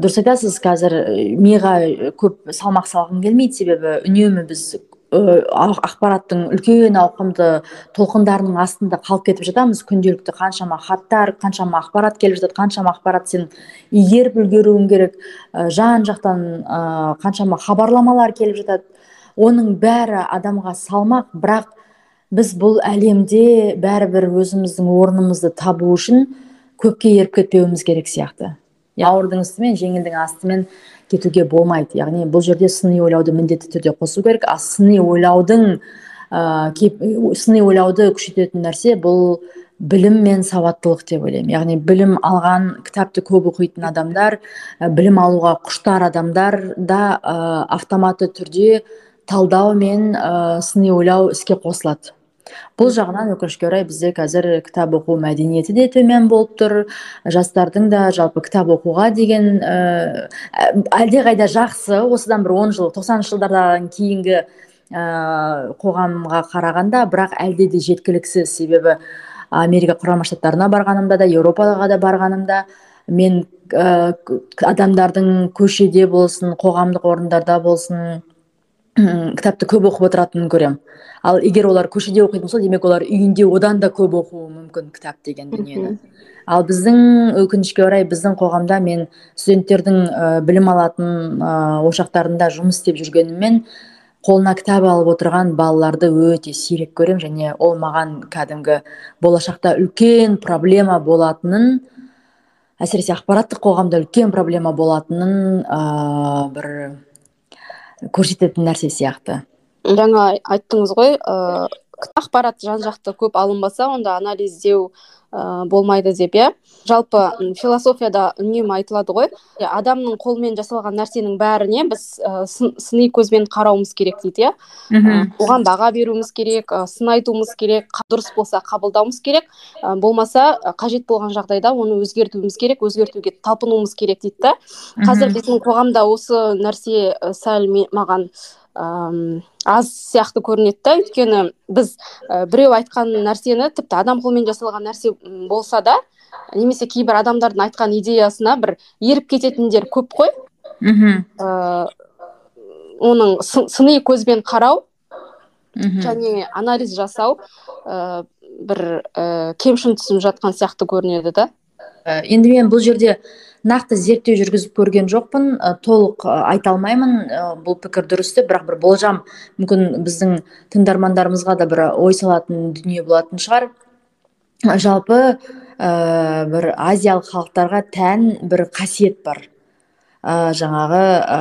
дұрыс айтасыз қазір миға көп салмақ салғым келмейді. Себебі үнемі біз ақпараттың үлкен ауқымды толқындарының астында қалып кетіп жатамыз. Күнделікті қаншама хаттар қаншама ақпарат келіп жатады қаншама ақпарат сен игеріп үлгеруің керек. Ә, жан жақтан ә, қаншама хабарламалар келіп жатады. Оның бәрі адамға салмақ бірақ біз бұл әлемде бәрібір өзіміздің орнымызды табу үшін көпке еріп кетпеуіміз керек сияқты. Ауырдың үстімен жеңілдің астымен кетуге болмайды. Яғни бұл жерде сыни ойлауды міндетті түрде қосу керек. А сыни ойлаудың ә, сыни ойлауды күшейтетін нәрсе бұл білім мен сауаттылық деп ойлаймын. Яғни білім алған кітапты көп оқитын адамдар білім алуға құштар адамдар да ә, автоматты түрде талдау мен ә, сыни ойлау іске қосылады. Бұл жағынан өкінішке орай бізде қазір кітап оқу мәдениеті де төмен болып тұр. Жастардың да жалпы кітап оқуға деген ә, әлдеқайда жақсы. Осыдан бір он жыл тоқсаныншы жылдардан кейінгі ә, қоғамға қарағанда бірақ әлде де жеткіліксіз. Себебі америка құрама штаттарына барғанымда да еуропаға да барғанымда мен ә, адамдардың көшеде болсын қоғамдық орындарда болсын кітапты көп оқып отыратынын көремін. Ал егер олар көшеде оқитын болса демек олар үйінде одан да көп оқуы мүмкін кітап деген дүниені. Ал біздің өкінішке орай біздің қоғамда мен студенттердің ә, білім алатын ә, ошақтарында жұмыс істеп жүргеніммен қолына кітап алып отырған балаларды өте сирек көремін және ол маған кәдімгі болашақта үлкен проблема болатынын әсіресе ақпараттық қоғамда үлкен проблема болатынын ә, бір көрсететін нәрсе сияқты. Жаңа айттыңыз ғой ыыы ақпарат жан жақты көп алынбаса онда анализдеу болмайды деп иә. Жалпы философияда үнемі айтылады ғой. Адамның қолымен жасалған нәрсенің бәріне біз сыни көзбен қарауымыз керек дейді иә. Оған баға беруіміз керек сын айтуымыз керек дұрыс болса қабылдауымыз керек. Болмаса қажет болған жағдайда оны өзгертуіміз керек өзгертуге талпынуымыз керек дейді да. Қазір біздің қоғамда осы нәрсе сәл маған аз сияқты көрінеді да. Өйткені біз біреу айтқан нәрсені тіпті адам қолымен жасалған нәрсе болса да немесе кейбір адамдардың айтқан идеясына бір еріп кететіндер көп қой. Мхм. Оның сыни көзбен қарау және анализ жасау ә, бір ә, кемшін түсіп жатқан сияқты көрінеді да. Енді мен бұл жерде нақты зерттеу жүргізіп көрген жоқпын. Ә, толық айта алмаймын. Ә, бұл пікір дұрыс деп бірақ бір болжам. Мүмкін біздің тыңдармандарымызға да бір ой салатын дүние болатын шығар. Жалпы ә, бір азиялық халықтарға тән бір қасиет бар. Ә, жаңағы ә,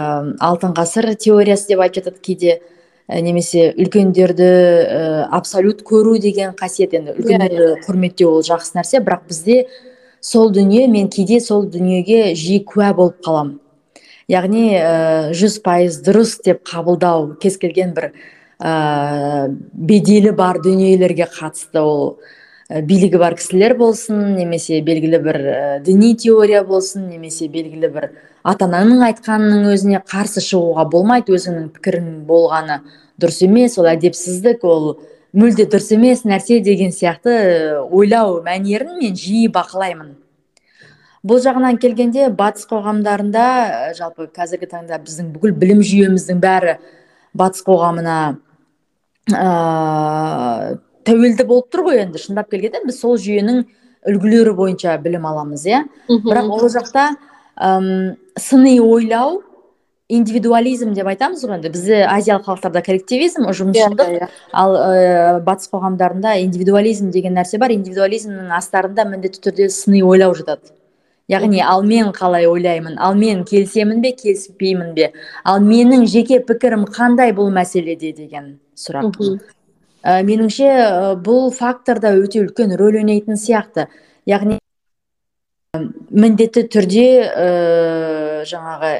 алтын ғасыр теориясы деп айтып жатады кейде. Немесе үлкендерді ә, абсолют көру деген қасиет. Енді иә, үлкендерді иә. құрметтеу ол жақсы нәрсе. Бірақ бізде сол дүние мен кейде сол дүниеге жиі куә болып қалам. яғни э, жүз пайыз дұрыс деп қабылдау кез келген бір ә, беделі бар дүниелерге қатысты ол ә, билігі бар кісілер болсын немесе белгілі бір діни теория болсын немесе белгілі бір ата ананың айтқанының өзіне қарсы шығуға болмайды өзіңнің пікірің болғаны дұрыс емес ол әдепсіздік ол мүлде дұрыс емес нәрсе деген сияқты э, ойлау мәнерін мен жиі бақылаймын. Бұл жағынан келгенде батыс қоғамдарында э, жалпы қазіргі таңда біздің бүкіл білім жүйеміздің бәрі батыс қоғамына ә, тәуелді болып тұр ғой енді шындап келгенде. Біз сол жүйенің үлгілері бойынша білім аламыз иә. Бірақ ол жақта әм, сыни ойлау индивидуализм деп айтамыз ғой енді. Бізде азиялық халықтарда коллективизм ұжымшылдық yeah, yeah. Иә. ал ә, батыс қоғамдарында индивидуализм деген нәрсе бар. Индивидуализмнің астарында міндетті түрде сыни ойлау жатады. Яғни ал мен қалай ойлаймын? Ал мен келісемін бе келіспеймін бе? Ал менің жеке пікірім қандай бұл мәселеде? деген сұрақ. Ә, меніңше бұл факторда өте үлкен рөл ойнайтын сияқты. Яғни міндетті түрде ә, жаңағы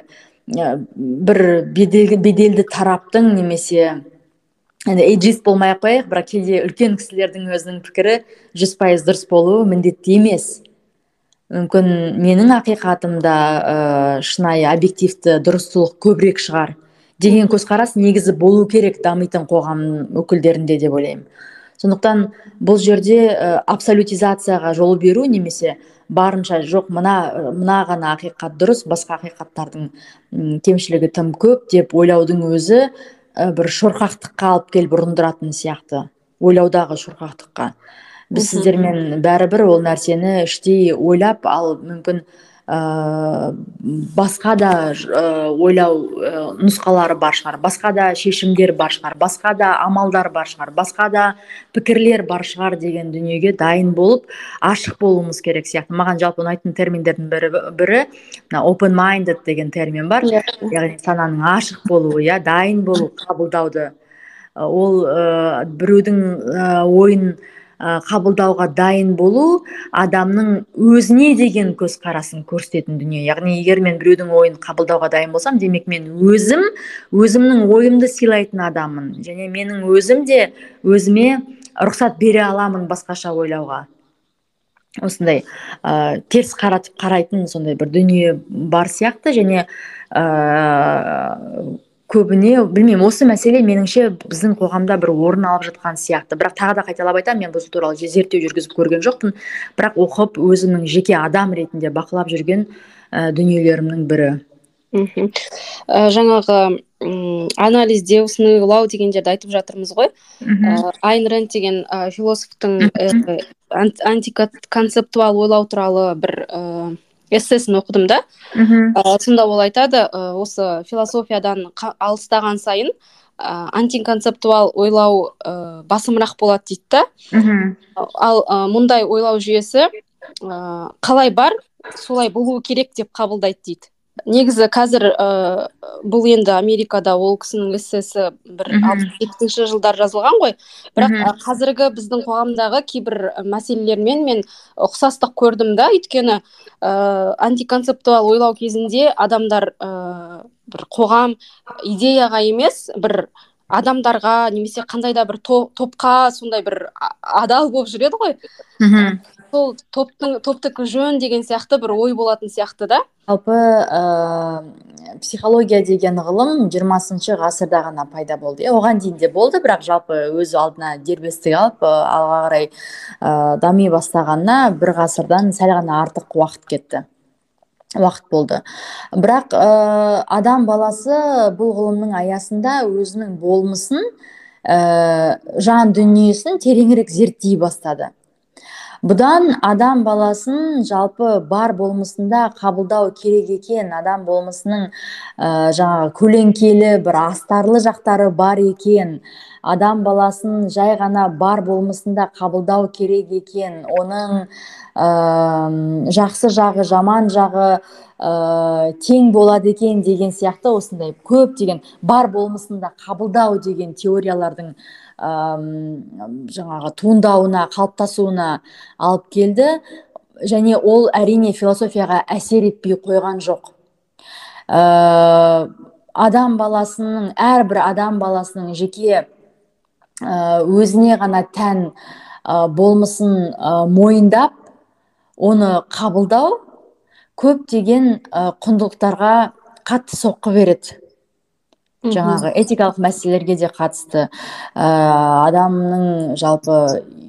бір беделді, беделді тараптың немесе енді эйджист болмай ақ қояйық бірақ кейде үлкен кісілердің өзінің пікірі жүз пайыз дұрыс болуы міндетті емес. Мүмкін менің ақиқатымда ә, шынайы объективті дұрыстылық көбірек шығар деген көзқарас негізі болу керек дамитын қоғам өкілдерінде деп ойлаймын. Сондықтан бұл жерде ә, абсолютизацияға жол беру немесе барынша жоқ мына мына ғана ақиқат дұрыс басқа ақиқаттардың кемшілігі тым көп деп ойлаудың өзі бір шорқақтыққа алып келіп ұрындыратын сияқты. Ойлаудағы шорқақтыққа. Біз сіздермен бәрібір ол нәрсені іштей ойлап ал мүмкін ә, басқа да ә, ойлау ә, нұсқалары бар шығар. Басқа да шешімдер бар шығар. Басқа да амалдар бар шығар. Басқа да пікірлер бар шығар деген дүниеге дайын болып ашық болуымыз керек сияқты. Маған жалпы ұнайтын терминдердің бірі бірі мына open minded деген термин бар. Yeah. Иә. яғни сананың ашық болуы иә дайын болу қабылдауды. Ол ә, біреудің ә, ойын қабылдауға дайын болу адамның өзіне деген көзқарасын көрсететін дүние. Яғни егер мен біреудің ойын қабылдауға дайын болсам демек мен өзім өзімнің ойымды сыйлайтын адаммын. Және менің өзім де өзіме рұқсат бере аламын басқаша ойлауға. Осындай ә, теріс қаратып қарайтын сондай бір дүние бар сияқты. Және ә, көбіне білмеймін осы мәселе меніңше біздің қоғамда бір орын алып жатқан сияқты. Бірақ тағы да қайталап айтамын мен бұл туралы зерттеу жүргізіп көрген жоқпын. Бірақ оқып өзімнің жеке адам ретінде бақылап жүрген ә, дүниелерімнің бірі. Мхм. Ә, жаңағы м анализдеу сыни дегендерді айтып жатырмыз ғой. Ә, айн рэнд деген ә, философтың ә, антиконцептуал ойлау туралы бір эссесін оқыдым да. Мхм. Сонда ол айтады осы философиядан алыстаған сайын ә, антиконцептуал ойлау ә, басымырақ болады дейді да. Мхм. Ал ә, мұндай ойлау жүйесі ә, қалай бар солай болуы керек деп қабылдайды дейді. Негізі қазір ә, бұл енді америкада ол кісінің эссесі бір алпыс жетпісінші жылдары жазылған ғой. Бірақ қазіргі біздің қоғамдағы кейбір мәселелермен мен ұқсастық көрдім да. Өйткені ә, антиконцептуал ойлау кезінде адамдар ә, бір қоғам идеяға емес бір адамдарға немесе қандай да бір топқа сондай бір адал болып жүреді ғой. Мхм сол топтың топтікі жөн деген сияқты бір ой болатын сияқты да. Жалпы ә, психология деген ғылым жиырмасыншы ғасырда ғана пайда болды оған дейін де болды бірақ жалпы өз алдына дербестік алып алға қарай ә, дами бастағанына бір ғасырдан сәл ғана артық уақыт кетті. Уақыт болды. Бірақ ә, адам баласы бұл ғылымның аясында өзінің болмысын ә, жан дүниесін тереңірек зерттей бастады. Бұдан адам баласын жалпы бар болмысында қабылдау керек екен. Адам болмысының ә, жаңағы көлеңкелі бір астарлы жақтары бар екен. Адам баласын жай ғана бар болмысында қабылдау керек екен. Оның ә, жақсы жағы жаман жағы ә, тең болады екен деген сияқты осындай көптеген бар болмысында қабылдау деген теориялардың жаңағы туындауына қалыптасуына алып келді. Және ол әрине философияға әсер етпей қойған жоқ. Ә, адам баласының әрбір адам баласының жеке ә, өзіне ғана тән ә, болмысын ә, мойындап оны қабылдау көптеген құндылықтарға қатты соққы береді. Жаңағы этикалық мәселелерге де қатысты. Ә, адамның жалпы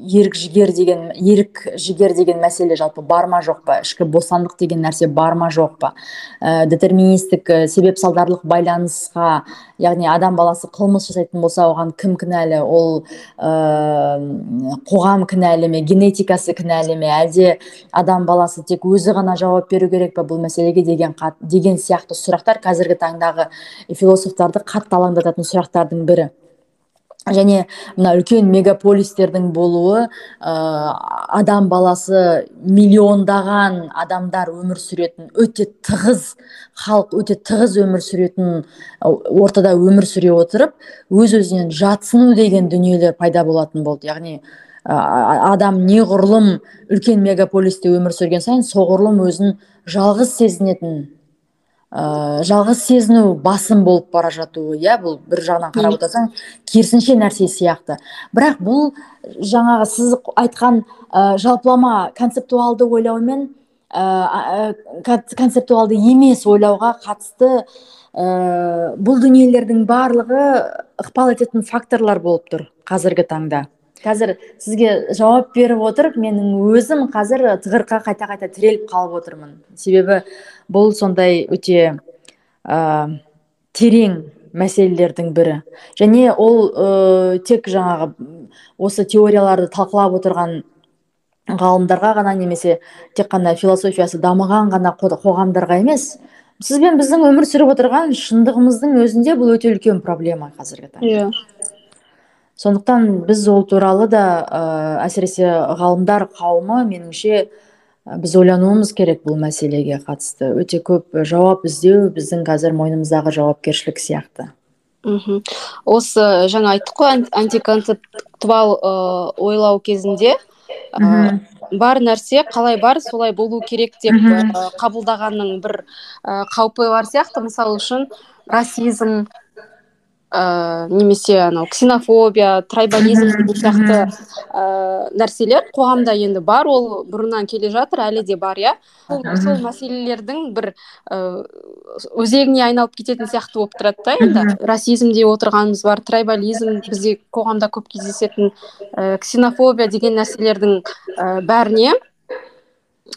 ерік жігер деген ерік жігер деген мәселе жалпы бар ма жоқ па? ішкі бостандық деген нәрсе бар ма жоқ па? Ә, детерминистік себеп салдарлық байланысқа яғни адам баласы қылмыс жасайтын болса оған кім кінәлі? Ол ә, қоғам кінәлі ме генетикасы кінәлі ме? Әлде адам баласы тек өзі ғана жауап беру керек па бұл мәселеге деген деген сияқты сұрақтар? Қазіргі таңдағы философтарды қатты алаңдататын сұрақтардың бірі. Және мына үлкен мегаполистердің болуы ә, адам баласы миллиондаған адамдар өмір сүретін өте тығыз халық өте тығыз өмір сүретін ортада өмір сүре отырып өз өзінен жатсыну деген дүниелер пайда болатын болды. Яғни адам неғұрлым үлкен мегаполисте өмір сүрген сайын соғұрлым өзін жалғыз сезінетін ә, жалғыз сезіну басым болып бара жатуы иә бұл бір жағынан қарап отырсаң керісінше нәрсе сияқты. Бірақ бұл жаңағы сіз айтқан ә, жалпылама концептуалды ойлаумен ә, концептуалды емес ойлауға қатысты ә, бұл дүниелердің барлығы ықпал ететін факторлар болып тұр қазіргі таңда. Қазір сізге жауап беріп отырып менің өзім қазір тығырыққа қайта қайта тіреліп қалып отырмын. Себебі бұл сондай өте ә, терең мәселелердің бірі. Және ол ә, тек жаңағы осы теорияларды талқылап отырған ғалымдарға ғана немесе тек қана философиясы дамыған ғана қоғамдарға емес сіз бен біздің өмір сүріп отырған шындығымыздың өзінде бұл өте үлкен проблема қазіргі таңда. Иә. Сондықтан біз ол туралы да ә, әсіресе ғалымдар қауымы меніңше біз ойлануымыз керек бұл мәселеге қатысты. Өте көп жауап іздеу біздің қазір мойнымыздағы жауапкершілік сияқты мхм. Осы жаңа айттық қой антиконцептуал ойлау кезінде ә, бар нәрсе қалай бар солай болу керек деп ә, қабылдағанның бір ә, қаупі бар сияқты. Мысалы үшін расизм ә, немесе анау ксенофобия трайбализм деген сияқты ә, нәрселер қоғамда енді бар ол бұрыннан келе жатыр әлі де бар иә. Сол, сол мәселелердің бір ә, өзегіне айналып кететін сияқты болып тұрады да енді. Расизмде отырғанымыз бар трайбализм бізде қоғамда көп кездесетін ә, ксенофобия деген нәрселердің ә, бәріне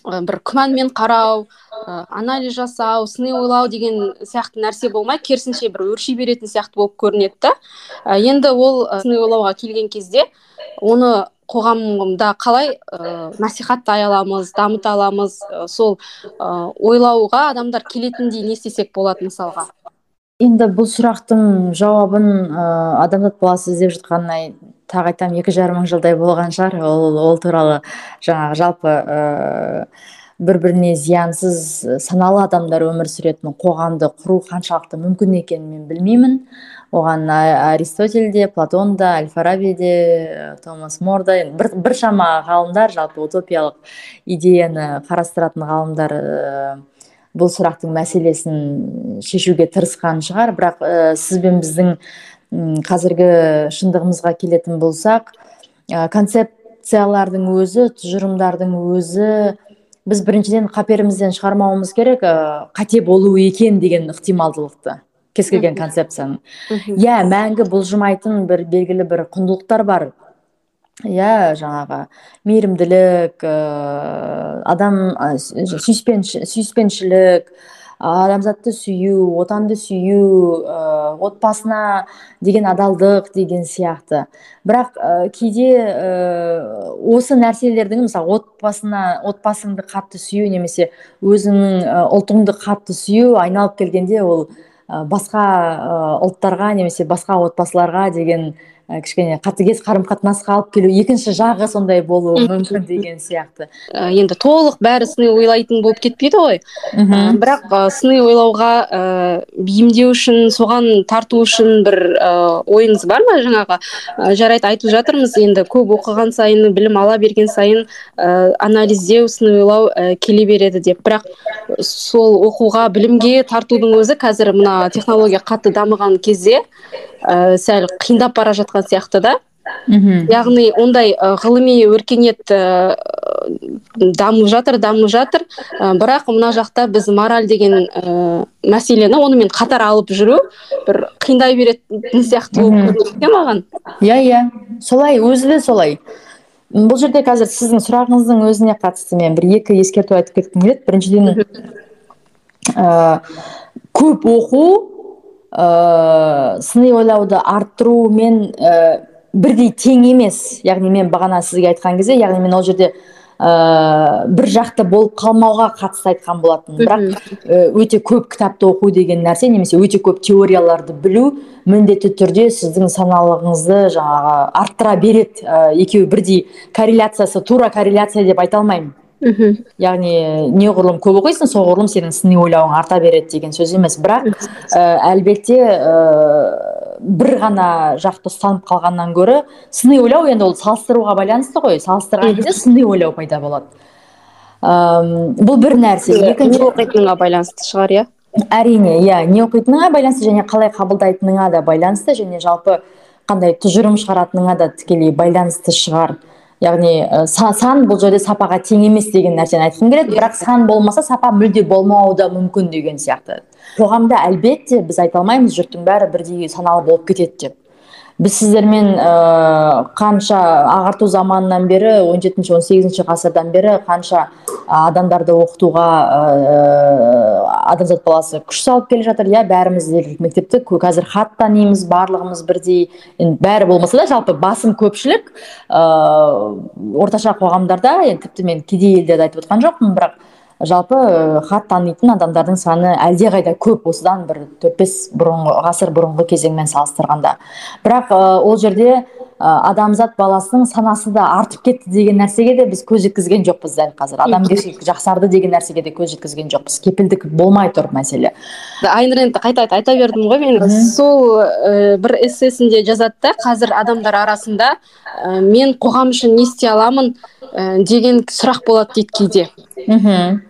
бір күмәнмен қарау ә, анализ жасау сыни ойлау деген сияқты нәрсе болмай керісінше бір өрши беретін сияқты болып көрінеді ә, енді ол ә, сыни ойлауға келген кезде оны қоғамда қалай ә, насихаттай аламыз дамыта аламыз ә, сол ойлауға адамдар келетіндей не істесек болады мысалға? Енді бұл сұрақтың жауабын ә, адамзат баласы іздеп жатқанына тағы айтамын екі жарым мың жылдай болған шығар. Ол ол туралы жаңағы жалпы ә, бір біріне зиянсыз саналы адамдар өмір сүретін қоғамды құру қаншалықты мүмкін екенін мен білмеймін. Оған аристотель де платон да әл фараби де томас мор да бір, біршама ғалымдар жалпы утопиялық идеяны қарастыратын ғалымдар бұл сұрақтың мәселесін шешуге тырысқан шығар. Бірақ ә, сіз бен біздің қазіргі шындығымызға келетін болсақ ә, концепциялардың өзі тұжырымдардың өзі біз біріншіден қаперімізден шығармауымыз керек ә, қате болуы екен деген ықтималдылықты. Кез келген концепцияның. Иә мәңгі бұлжымайтын бір белгілі бір құндылықтар бар. Иә жаңағы мейірімділік ә, адам сүйіспеншілік адамзатты сүю отанды сүю ә, отбасына деген адалдық деген сияқты. Бірақ ә, кейде ә, осы нәрселердің мысалы отбасына отбасыңды қатты сүю немесе өзіңнің ұлтыңды қатты сүю айналып келгенде ол басқа ұлттарға немесе басқа отбасыларға деген кішкене қатыгез қарым қатынасқа алып келу екінші жағы сондай болуы мүмкін деген сияқты. Ә, енді толық бәрі сыни ойлайтын болып кетпейді ғой. Ә, бірақ ә, сыни ойлауға ә, бейімдеу үшін соған тарту үшін бір ә, ойыңыз бар ма жаңағы? Ә, жарайды айтып жатырмыз. Енді көп оқыған сайын білім ала берген сайын ә, анализдеу сыни ойлау ә, келе береді деп. Бірақ сол оқуға білімге тартудың өзі қазір мына технология қатты дамыған кезде ә, сәл қиындап бара жатқан сияқты да. Мхм яғни ондай ғылыми өркениет ә, дамып жатыр дамып жатыр. Ә, бірақ мына жақта біз мораль деген ә, мәселені онымен қатар алып жүру бір қиындай беретін сияқты болып көрінеді маған. Иә иә. Солай өзі де солай. Бұл жерде қазір сіздің сұрағыңыздың өзіне қатысты мен бір екі ескерту айтып кеткім келеді. Біріншіден ә, көп оқу ә, сыни ойлауды арттырумен ә, бірдей тең емес. Яғни мен бағана сізге айтқан кезде яғни мен ол жерде ә, бір жақты болып қалмауға қатысты айтқан болатынмын. Бірақ өте көп кітапты оқу деген нәрсе немесе өте көп теорияларды білу міндетті түрде сіздің саналығыңызды жаңағы арттыра береді. Ә, екеуі бірдей корреляциясы тура корреляция деп айта алмаймын. Мхм. Яғни неғұрлым көп оқисың соғұрлым сенің сыни ойлауың арта береді деген сөз емес. Бірақ ә, әлбетте ә, бір ғана жақты ұстанып қалғаннан гөрі сыни ойлау енді ол салыстыруға байланысты ғой. Салыстырған кезде сыни ойлау пайда болады. Ә, бұл бір нәрсе. Екінші оқитыныңа байланысты шығар иә? Әрине иә не оқитыныңа байланысты және қалай қабылдайтыныңа да байланысты және жалпы қандай тұжырым шығаратыныңа да тікелей байланысты шығар. Яғни ә, сан бұл жерде сапаға тең емес деген нәрсені айтқым келеді. Бірақ сан болмаса сапа мүлде болмауы да мүмкін деген сияқты. Қоғамда әлбетте біз айта алмаймыз жұрттың бәрі бірдей саналы болып кетеді деп. Біз сіздермен ә, қанша ағарту заманынан бері 17 жетінші он сегізінші ғасырдан бері қанша адамдарды оқытуға ә, адамзат баласы күш салып келе жатыр. Иә бәріміз мектепті қазір хат танимыз барлығымыз бірдей. Енді бәрі болмаса да жалпы басым көпшілік ә, орташа қоғамдарда енді тіпті мен кедей елдерді айтып отқан жоқпын бірақ жалпы э, хат танитын адамдардың саны әлдеқайда көп осыдан бір төрт бес бұрынғы ғасыр бұрынғы кезеңмен салыстырғанда. Бірақ э, ол жерде э, адамзат баласының санасы да артып кетті деген нәрсеге де біз көз жеткізген жоқпыз дәл қазір. Адамгершілік жақсарды деген нәрсеге де көз жеткізген жоқпыз. Кепілдік болмай тұр мәселе. Айнұр енді қайта айта бердім ғой мен. Сол ә, бір эссесінде жазады да қазір адамдар арасында ә, мен қоғам үшін не істей аламын? ә, деген сұрақ болады дейді кейде. Мхм.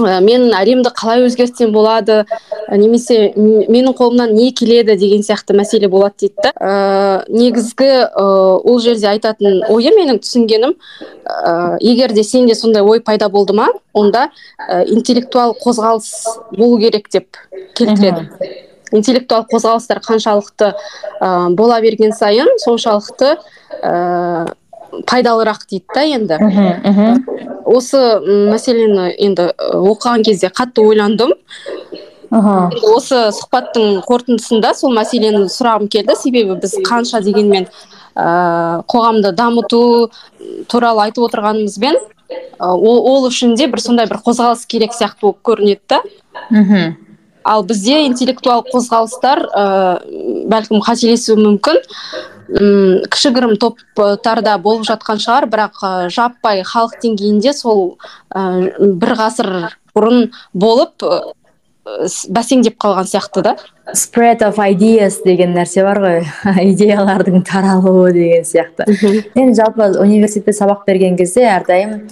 Э, мен әлемді қалай өзгертсем болады немесе менің қолымнан не келеді деген сияқты мәселе болады дейді да. Ә, негізгі ә, ол жерде айтатын ойы менің түсінгенім ә, егер де сенде сондай ой пайда болды ма онда ә, интеллектуал қозғалыс болу керек деп келтіреді. Интеллектуал қозғалыстар қаншалықты ә, бола берген сайын соншалықты пайдалырақ дейді да енді. Осы мәселені енді оқыған кезде қатты ойландым. Осы сұхбаттың қорытындысында сол мәселені сұрағым келді. Себебі біз қанша дегенмен ә, қоғамды дамыту туралы айтып отырғанымызбен ол, ол үшін де бір сондай бір қозғалыс керек сияқты болып көрінеді да. Ал бізде интеллектуал қозғалыстар ә, бәлкім қателесуі мүмкін. М кішігірім топтарда болып жатқан шығар бірақ ә, жаппай халық деңгейінде сол ә, бір ғасыр бұрын болып ә, бәсеңдеп қалған сияқты да. Spread of ideas деген нәрсе бар ғой. Идеялардың таралуы деген сияқты. Мен жалпы университетте сабақ берген кезде әрдайым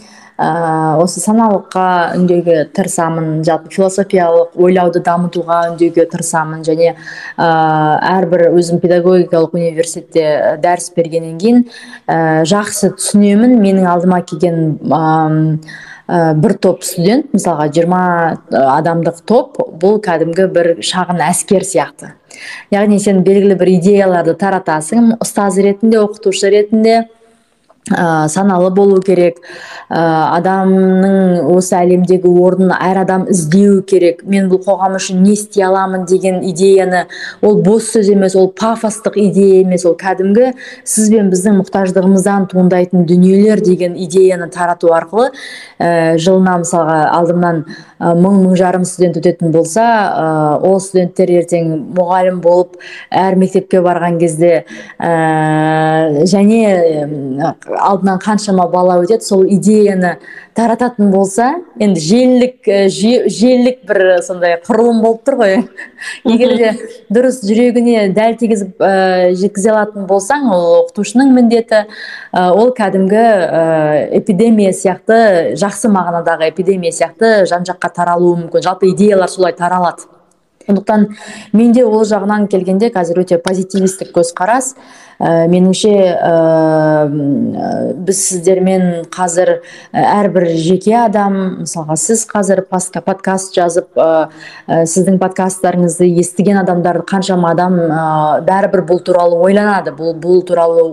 осы саналылыққа үндеуге тырысамын. Жалпы философиялық ойлауды дамытуға үндеуге тырысамын. Және ә, әрбір өзім педагогикалық университетте дәріс бергеннен кейін ә, жақсы түсінемін. Менің алдыма келген ә, бір топ студент мысалға 20 адамдық топ бұл кәдімгі бір шағын әскер сияқты. Яғни сен белгілі бір идеяларды таратасың. Ұстаз ретінде оқытушы ретінде ә, саналы болу керек. Ә, адамның осы әлемдегі орнын әр адам іздеу керек. Мен бұл қоғам үшін не істей аламын деген идеяны ол бос сөз емес ол пафостық идея емес ол кәдімгі сіз бен біздің мұқтаждығымыздан туындайтын дүниелер деген идеяны тарату арқылы ә, жылына мысалға алдымнан мың мың жарым студент өтетін болса ә, ол студенттер ертең мұғалім болып әр мектепке барған кезде ә, және алдынан қаншама бала өтеді сол идеяны тарататын болса енді желілік желілік бір сондай құрылым болып тұр ғой. Егер де дұрыс жүрегіне дәл тигізіп ә, жеткізе алатын болсаң ол оқытушының міндеті ә, ол кәдімгі ә, эпидемия сияқты жақсы мағынадағы эпидемия сияқты жан жаққа таралуы мүмкін. Жалпы идеялар солай таралады. Сондықтан менде ол жағынан келгенде қазір өте позитивистік көзқарас. Ә, меніңше ә, біз сіздермен қазір әрбір жеке адам мысалға сіз қазір подкаст жазып ә, сіздің подкасттарыңызды естіген адамдар қаншама адам ә, бәрібір бұл туралы ойланады. Бұл бұл туралы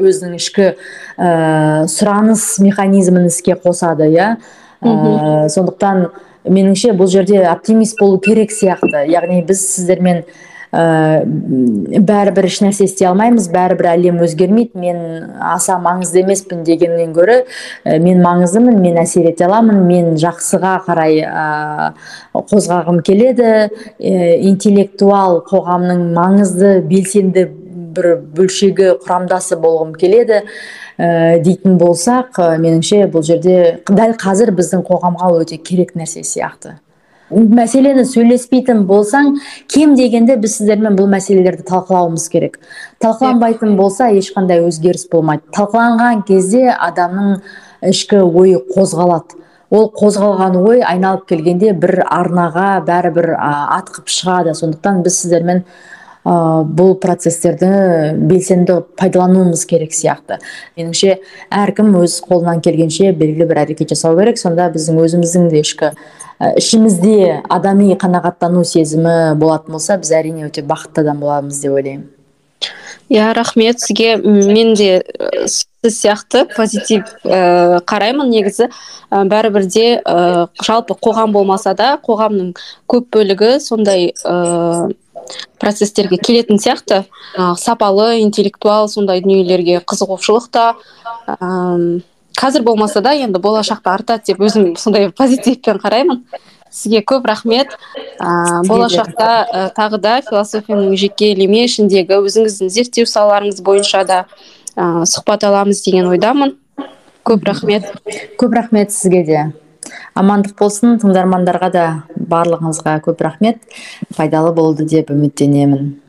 өзінің ішкі ә, сұраныс механизмін іске қосады иә? Ә, сондықтан меніңше бұл жерде оптимист болу керек сияқты. Яғни біз сіздермен ә, бәрібір ешнәрсе істей алмаймыз бәрібір әлем өзгермейді мен аса маңызды емеспін дегеннен гөрі ә, мен маңыздымын мен әсер ете аламын мен жақсыға қарай ә, қозғағым келеді. Ә, интеллектуал қоғамның маңызды белсенді бір бөлшегі құрамдасы болғым келеді ә, дейтін болсақ ә, меніңше бұл жерде дәл қазір біздің қоғамға өте керек нәрсе сияқты. Мәселені сөйлеспейтін болсаң кем дегенде біз сіздермен бұл мәселелерді талқылауымыз керек. Талқыланбайтын болса ешқандай өзгеріс болмайды. Талқыланған кезде адамның ішкі ойы қозғалады. Ол қозғалған ой айналып келгенде бір арнаға бәрібір атқып шығады. Сондықтан біз сіздермен бұл процестерді белсенді пайдалануымыз керек сияқты. Меніңше әркім өз қолынан келгенше белгілі бір әрекет жасау керек. Сонда біздің өзіміздің де ішкі ішімізде адами қанағаттану сезімі болатын болса біз әрине өте бақытты адам боламыз деп ойлаймын. Иә рахмет сізге. Мен де сіз сияқты позитив ә, қараймын негізі. Ә, бәрібір де ә, жалпы қоғам болмаса да қоғамның көп бөлігі сондай процестерге келетін сияқты. Ә, сапалы интеллектуал сондай дүниелерге қызығушылық та ә, қазір болмаса да енді болашақта артады деп өзім сондай позитивпен қараймын. Сізге көп рахмет. Ә, болашақта ә, тағы да философияның жеке ілеме ішіндегі өзіңіздің зерттеу салаларыңыз бойынша да ә, сұхбат аламыз деген ойдамын. Көп рахмет. Көп рахмет сізге де. Амандық болсын. Тыңдармандарға да барлығыңызға көп рахмет. Пайдалы болды деп үміттенемін.